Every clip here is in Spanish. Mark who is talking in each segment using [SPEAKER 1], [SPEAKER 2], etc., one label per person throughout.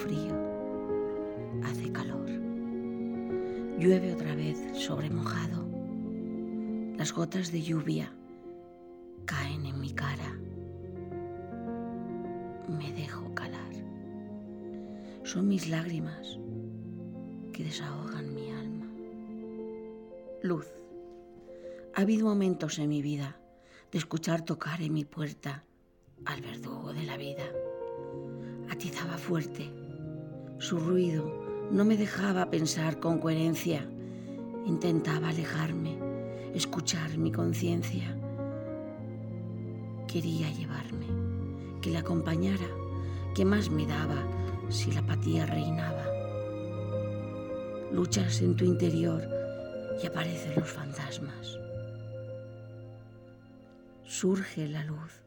[SPEAKER 1] frío, hace calor, llueve otra vez sobre mojado, las gotas de lluvia caen en mi cara, me dejo calar, son mis lágrimas que desahogan mi alma. Luz, ha habido momentos en mi vida de escuchar tocar en mi puerta al verdugo de la vida. Atizaba fuerte su ruido no me dejaba pensar con coherencia. Intentaba alejarme, escuchar mi conciencia. Quería llevarme, que la acompañara, que más me daba si la apatía reinaba. Luchas en tu interior y aparecen los fantasmas. Surge la luz,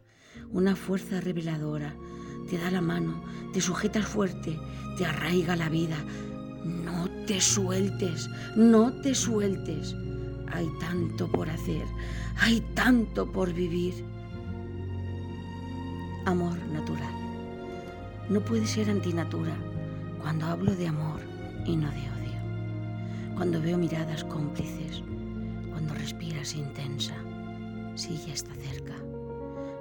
[SPEAKER 1] una fuerza reveladora, te da la mano, te sujetas fuerte, te arraiga la vida. No te sueltes, no te sueltes. Hay tanto por hacer, hay tanto por vivir. Amor natural. No puede ser antinatura cuando hablo de amor y no de odio. Cuando veo miradas cómplices, cuando respiras intensa, si ya está cerca.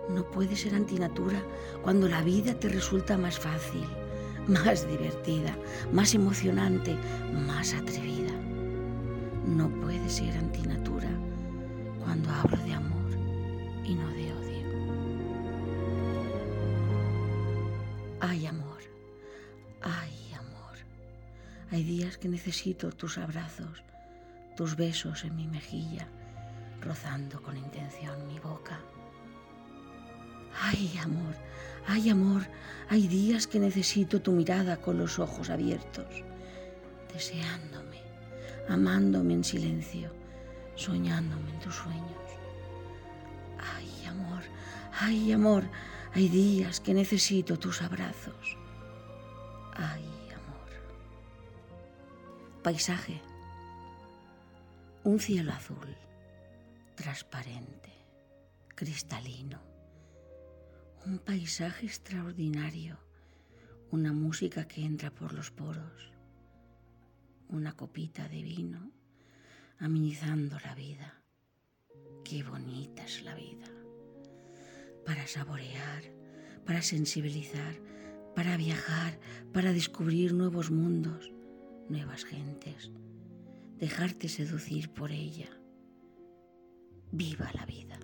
[SPEAKER 1] No puede ser antinatura cuando la vida te resulta más fácil, más divertida, más emocionante, más atrevida. No puede ser antinatura cuando hablo de amor y no de odio. Ay, amor, ay, amor. Hay días que necesito tus abrazos, tus besos en mi mejilla, rozando con intención mi boca. Ay, amor, ay, amor, hay días que necesito tu mirada con los ojos abiertos, deseándome, amándome en silencio, soñándome en tus sueños. Ay, amor, ay, amor, hay días que necesito tus abrazos. Ay, amor. Paisaje. Un cielo azul, transparente, cristalino. Un paisaje extraordinario. Una música que entra por los poros. Una copita de vino amenizando la vida. Qué bonita es la vida para saborear, para sensibilizar, para viajar, para descubrir nuevos mundos, nuevas gentes, dejarte seducir por ella. Viva la vida.